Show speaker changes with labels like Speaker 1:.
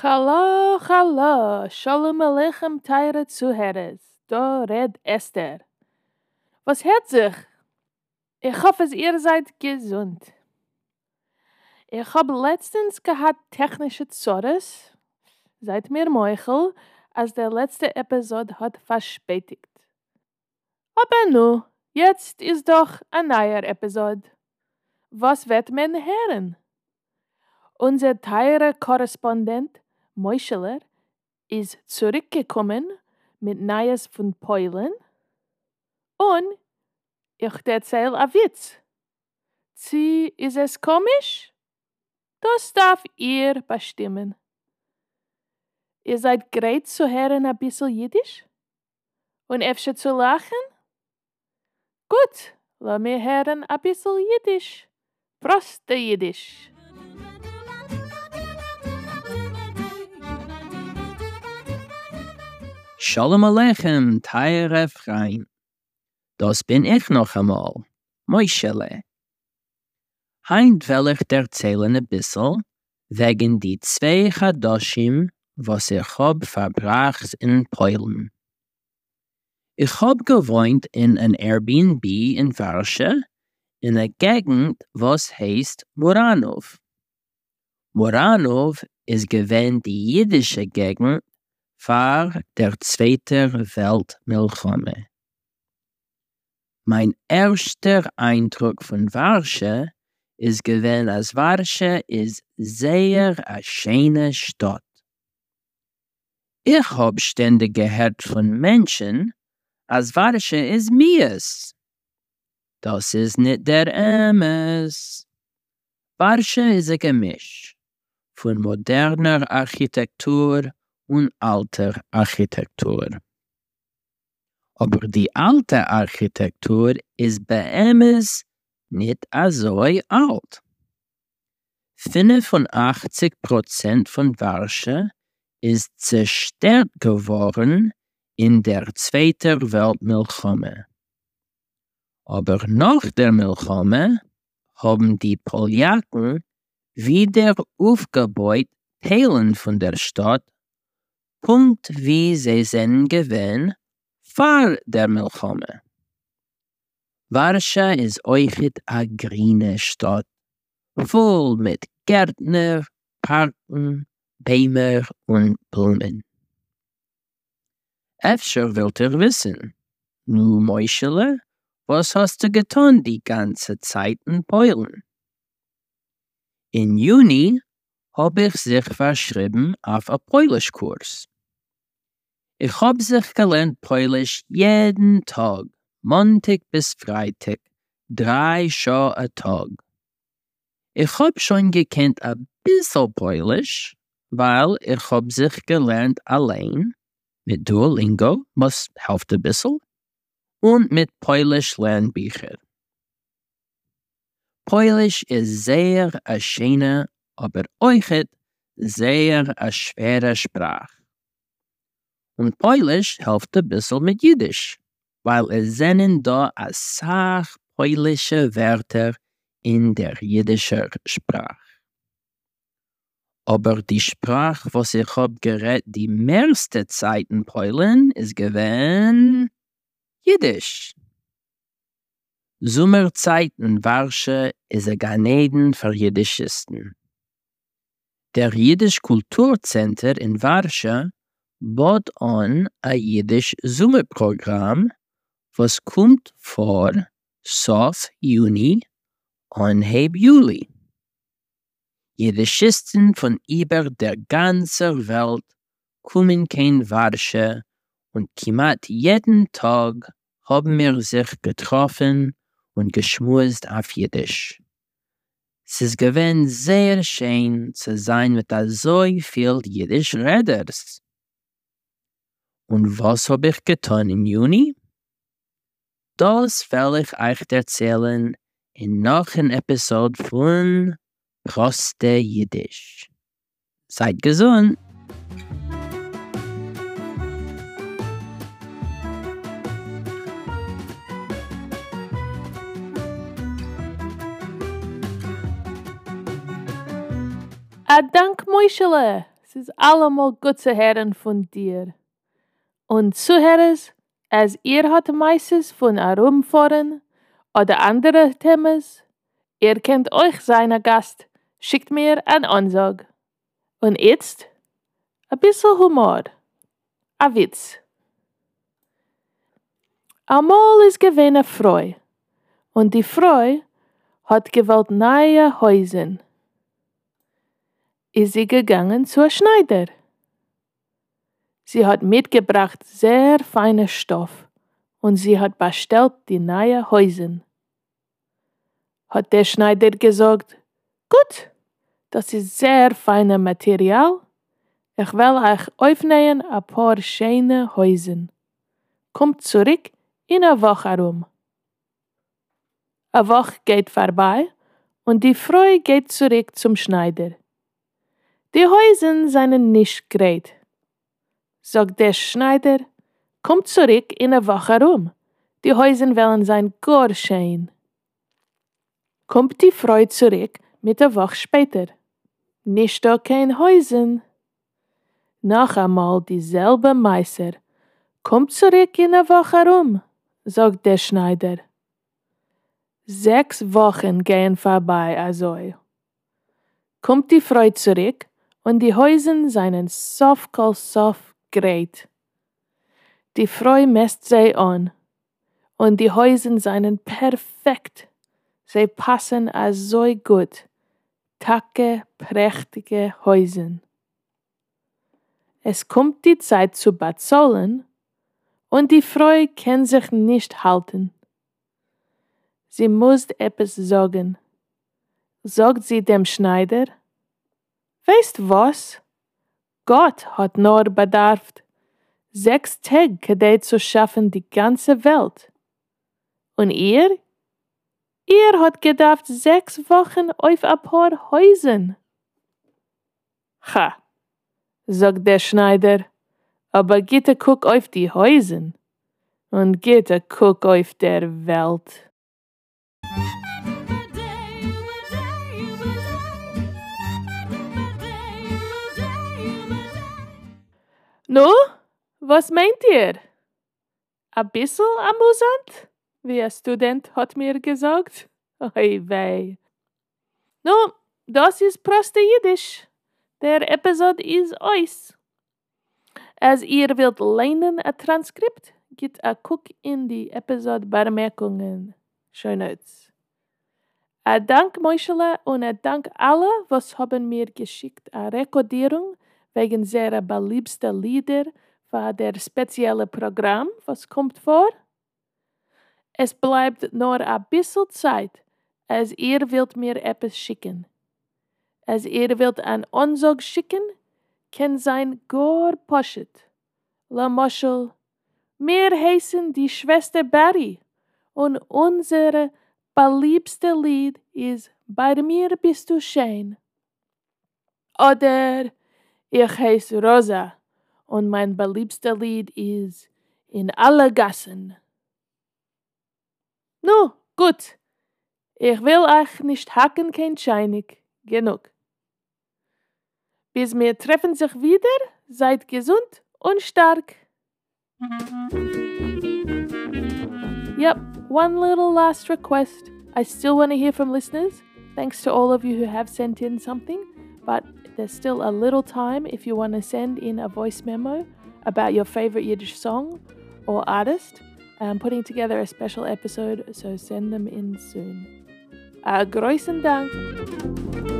Speaker 1: Hallo, hallo, Shalom Aleichem, teure Zuhörers. Da red Esther. Was hört sich? Ich hoffe, ihr seid gesund. Ich habe letztens gehabt technische Zorres. Seid mir Meuchel, als der letzte Episode hat verspätigt. Aber nu, jetzt ist doch ein neuer Episode. Was wird man hören? Unser teure Korrespondent Meuscheler ist zurückgekommen mit Neues von Polen und ich erzähle einen Witz. Sie, ist es komisch? Das darf ihr bestimmen. Ihr seid bereit zu hören ein bisschen Jiddisch? Und öfter zu lachen? Gut, lass mir hören ein bisschen Jiddisch. Proste Jiddisch.
Speaker 2: Shalom Aleichem, teure Freien. Das bin ich noch einmal, Moischele. Heint will ich erzählen ein bisschen wegen die zwei Chadoshim, was ich hab verbracht in Polen. Ich hab gewohnt in ein Airbnb in Warsche, in einer Gegend, was heißt Moranov. Moranov ist gewähnt die jüdische Gegend vor der Zweiten Weltmilchome. Mein erster Eindruck von Warsche ist gewesen, als Warsche ist sehr eine schöne Stadt. Ich hab ständig gehört von Menschen, als Warsche ist mies. Das ist nicht der Emes. Warsche ist ein Gemisch von moderner Architektur und alter Architektur. Aber die alte Architektur ist bei Emes nicht so alt. 85 Prozent von Warsche ist zerstört geworden in der Zweiten Weltmilchome. Aber nach der Milchome haben die Poljaken wieder aufgebaut Teilen von der Stadt, Punkt wie sie sind gewesen vor der Milchome. Warscha ist euch a grüne Stadt, voll mit Gärtner, Parken, Bämer und Blumen. Efter wollt ihr wissen, nu Meuschele, was hast du getan die ganze Zeit in Polen? In Juni hab ich sich verschrieben auf a Polischkurs. Ich hab sich gelernt Polisch jeden Tag, Montag bis Freitag, drei Show a Tag. Ich hab schon gekannt a bissel Polisch, weil ich hab sich gelernt allein mit Duolingo, was hilft a bissel, und mit Polish Lernbücher. Polish ist sehr a schöne, aber euch sehr a schwere Sprache. Und Polish hilft a bissel mit Jiddisch, weil es sind da a sach polische Wörter in der jiddischer Sprache. Aber die Sprache, was ich hab gerät die meiste Zeit in Polen, ist gewähnt Jiddisch. Sommerzeit in Warsche is a Ganeden für Jiddischisten. Der Jiddisch Kulturcenter in Warsche bot an a Jiddisch Sommerprogramm, was kommt vor Sof Juni und Heb Juli. Jiddischisten von über der ganzen Welt kommen kein Warsche und kimat jeden Tag haben wir sich getroffen und geschmust auf Jiddisch. Es ist gewesen sehr schön zu sein mit so viel Jiddisch-Reders. Und was hab ich getan im Juni? Das will ich euch erzählen in noch einer Episode von Proste Jiddisch. Seid gesund!
Speaker 1: A dank Moischele. Es ist allemal gut zu hören von dir. Und zuhören, als ihr hat meistens von herumfahren oder andere Themen, ihr kennt euch seiner Gast, schickt mir ein Ansag. Und jetzt ein bisschen Humor, ein Witz. Einmal ist gewesen Freu, und die Freu hat gewollt neue Häusen. Ist sie gegangen zur Schneider. Sie hat mitgebracht sehr feine Stoff und sie hat bestellt die neue Häusen. Hat der Schneider gesagt, gut, das ist sehr feines Material. Ich will euch aufnehmen ein paar schöne Häusen. Kommt zurück in einer Woche herum. Eine Woche geht vorbei und die Frau geht zurück zum Schneider. Die Häusen seien nicht great. Sagt der Schneider, kommt zurück in einer Woche herum. Die Häusen wollen sein gar schön. Kommt die Frau zurück mit der Woche später. Nicht da kein Häusen. Noch einmal dieselbe Meister. Kommt zurück in einer Woche herum sagt der Schneider. Sechs Wochen gehen vorbei, also. Kommt die Frau zurück und die Häusen seien sofkal sof great. Die Frau messt sie an und die Häusen seien perfekt. Sie passen also gut. Tacke, prächtige Häusen. Es kommt die Zeit zu bezahlen und die Frau kann sich nicht halten. Sie muss etwas sagen. Sagt sie dem Schneider, Weißt was? Gott hat nur bedarf, sechs Tage zu schaffen die ganze Welt. Und ihr? Ihr hat gedacht sechs Wochen auf ein paar Häusen. Ha, sagt der Schneider, aber Gitte guck auf die Häusen und Gitte guck auf der Welt. Nu, was meint ihr? Ein bisschen amüsant? Wie ein Student hat mir gesagt. Oi wei. Nu, das ist proste Jiddisch. Der Episode ist euch. Als ihr wilt lernen ein Transkript, geht a guck in die Episode Bemerkungen. Notes. A Dank Moischele und a Dank alle, was haben mir geschickt a Rekodierung wegen sehr beliebster Lieder für der spezielle Programm, was kommt vor. Es bleibt nur a bissel Zeit, als ihr wilt mir etwas schicken. Als ihr wilt an Onsog schicken, kann sein gar poschet. La Moschel, mir heißen die Schwester Barry und unsere beliebste Lied ist Bei mir bist du schön. Oder ich heiße Rosa und mein beliebster Lied ist In alle Gassen. Nu, gut. Ich will euch nicht hacken, kein Scheinig. Genug. Bis wir treffen sich wieder, seid gesund und stark. Yep, one little last request. I still want to hear from listeners. Thanks to all of you who have sent in something, but there's still a little time if you want to send in a voice memo about your favorite Yiddish song or artist. I'm putting together a special episode, so send them in soon. A großen Dank.